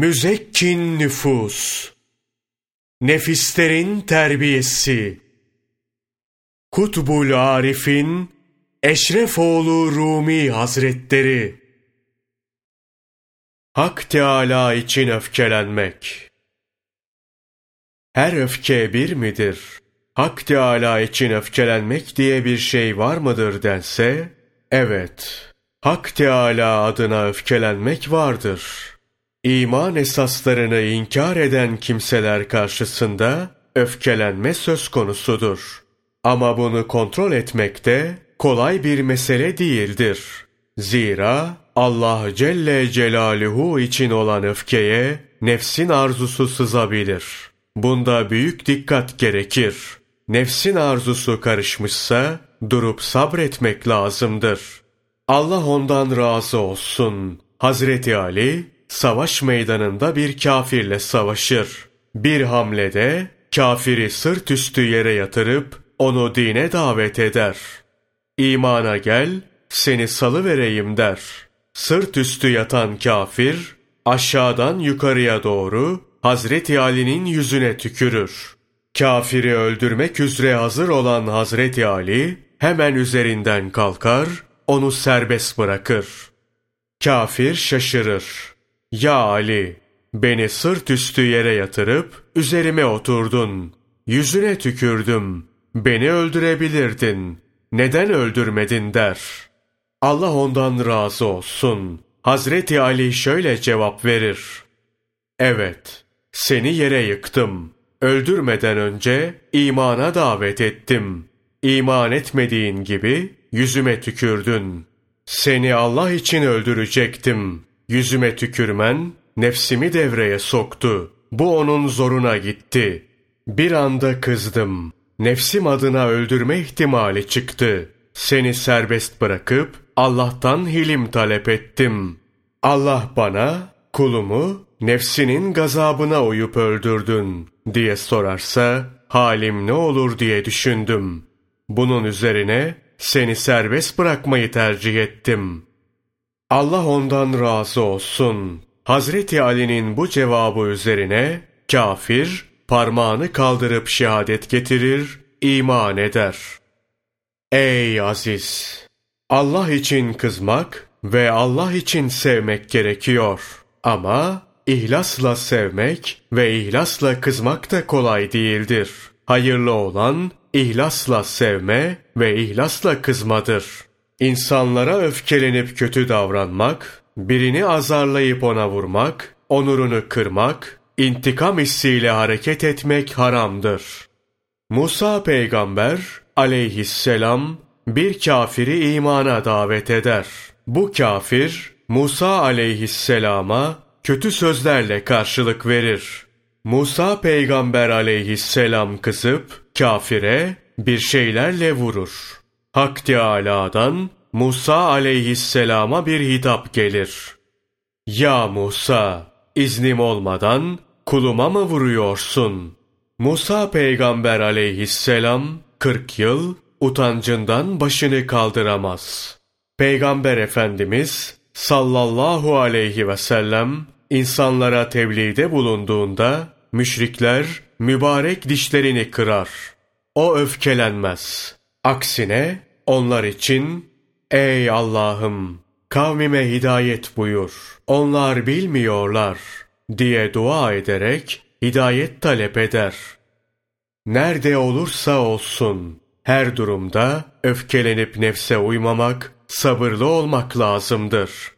Müzekkin nüfus, nefislerin terbiyesi, Kutbul Arif'in Eşrefoğlu Rumi Hazretleri, Hak Teâlâ için öfkelenmek. Her öfke bir midir? Hak Teâlâ için öfkelenmek diye bir şey var mıdır dense, evet, Hak Teâlâ adına öfkelenmek vardır. İman esaslarını inkar eden kimseler karşısında öfkelenme söz konusudur. Ama bunu kontrol etmekte kolay bir mesele değildir. Zira Allah Celle Celaluhu için olan öfkeye nefsin arzusu sızabilir. Bunda büyük dikkat gerekir. Nefsin arzusu karışmışsa durup sabretmek lazımdır. Allah ondan razı olsun. Hazreti Ali savaş meydanında bir kafirle savaşır. Bir hamlede kafiri sırt üstü yere yatırıp onu dine davet eder. İmana gel, seni salı vereyim der. Sırt üstü yatan kafir aşağıdan yukarıya doğru Hazreti Ali'nin yüzüne tükürür. Kafiri öldürmek üzere hazır olan Hazreti Ali hemen üzerinden kalkar, onu serbest bırakır. Kafir şaşırır. Ya Ali, beni sırt üstü yere yatırıp üzerime oturdun. Yüzüne tükürdüm. Beni öldürebilirdin. Neden öldürmedin der. Allah ondan razı olsun. Hazreti Ali şöyle cevap verir. Evet, seni yere yıktım. Öldürmeden önce imana davet ettim. İman etmediğin gibi yüzüme tükürdün. Seni Allah için öldürecektim. Yüzüme tükürmen nefsimi devreye soktu. Bu onun zoruna gitti. Bir anda kızdım. Nefsim adına öldürme ihtimali çıktı. Seni serbest bırakıp Allah'tan hilim talep ettim. Allah bana kulumu nefsinin gazabına uyup öldürdün diye sorarsa halim ne olur diye düşündüm. Bunun üzerine seni serbest bırakmayı tercih ettim.'' Allah ondan razı olsun. Hazreti Ali'nin bu cevabı üzerine kafir parmağını kaldırıp şehadet getirir, iman eder. Ey aziz! Allah için kızmak ve Allah için sevmek gerekiyor. Ama ihlasla sevmek ve ihlasla kızmak da kolay değildir. Hayırlı olan ihlasla sevme ve ihlasla kızmadır.'' İnsanlara öfkelenip kötü davranmak, birini azarlayıp ona vurmak, onurunu kırmak, intikam hissiyle hareket etmek haramdır. Musa peygamber aleyhisselam bir kafiri imana davet eder. Bu kafir Musa aleyhisselama kötü sözlerle karşılık verir. Musa peygamber aleyhisselam kızıp kafire bir şeylerle vurur. Hak Teâlâ'dan Musa aleyhisselama bir hitap gelir. Ya Musa, iznim olmadan kuluma mı vuruyorsun? Musa peygamber aleyhisselam 40 yıl utancından başını kaldıramaz. Peygamber Efendimiz sallallahu aleyhi ve sellem insanlara tebliğde bulunduğunda müşrikler mübarek dişlerini kırar. O öfkelenmez. Aksine onlar için ey Allah'ım kavmime hidayet buyur. Onlar bilmiyorlar diye dua ederek hidayet talep eder. Nerede olursa olsun her durumda öfkelenip nefse uymamak, sabırlı olmak lazımdır.